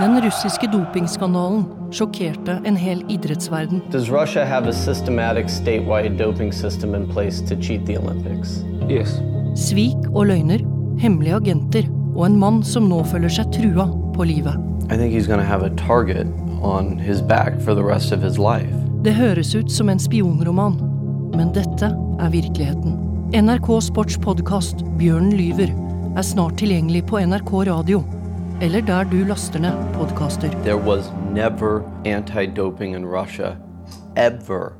Den russiske dopingskandalen sjokkerte en hel idrettsverden. Does Russia have a systematic statewide doping system in place to cheat the Olympics? Yes. Svik og løgner, hemmelige agenter og en mann som nå føler seg trua på livet. I think he's going to have a target on his back for the rest of his life. Det høres ut som en spionroman, men dette er virkeligheten. NRK Sports podkast Bjørnen lyver er snart tilgjengelig på NRK radio, eller der du laster ned podkaster. There was never anti doping in ever.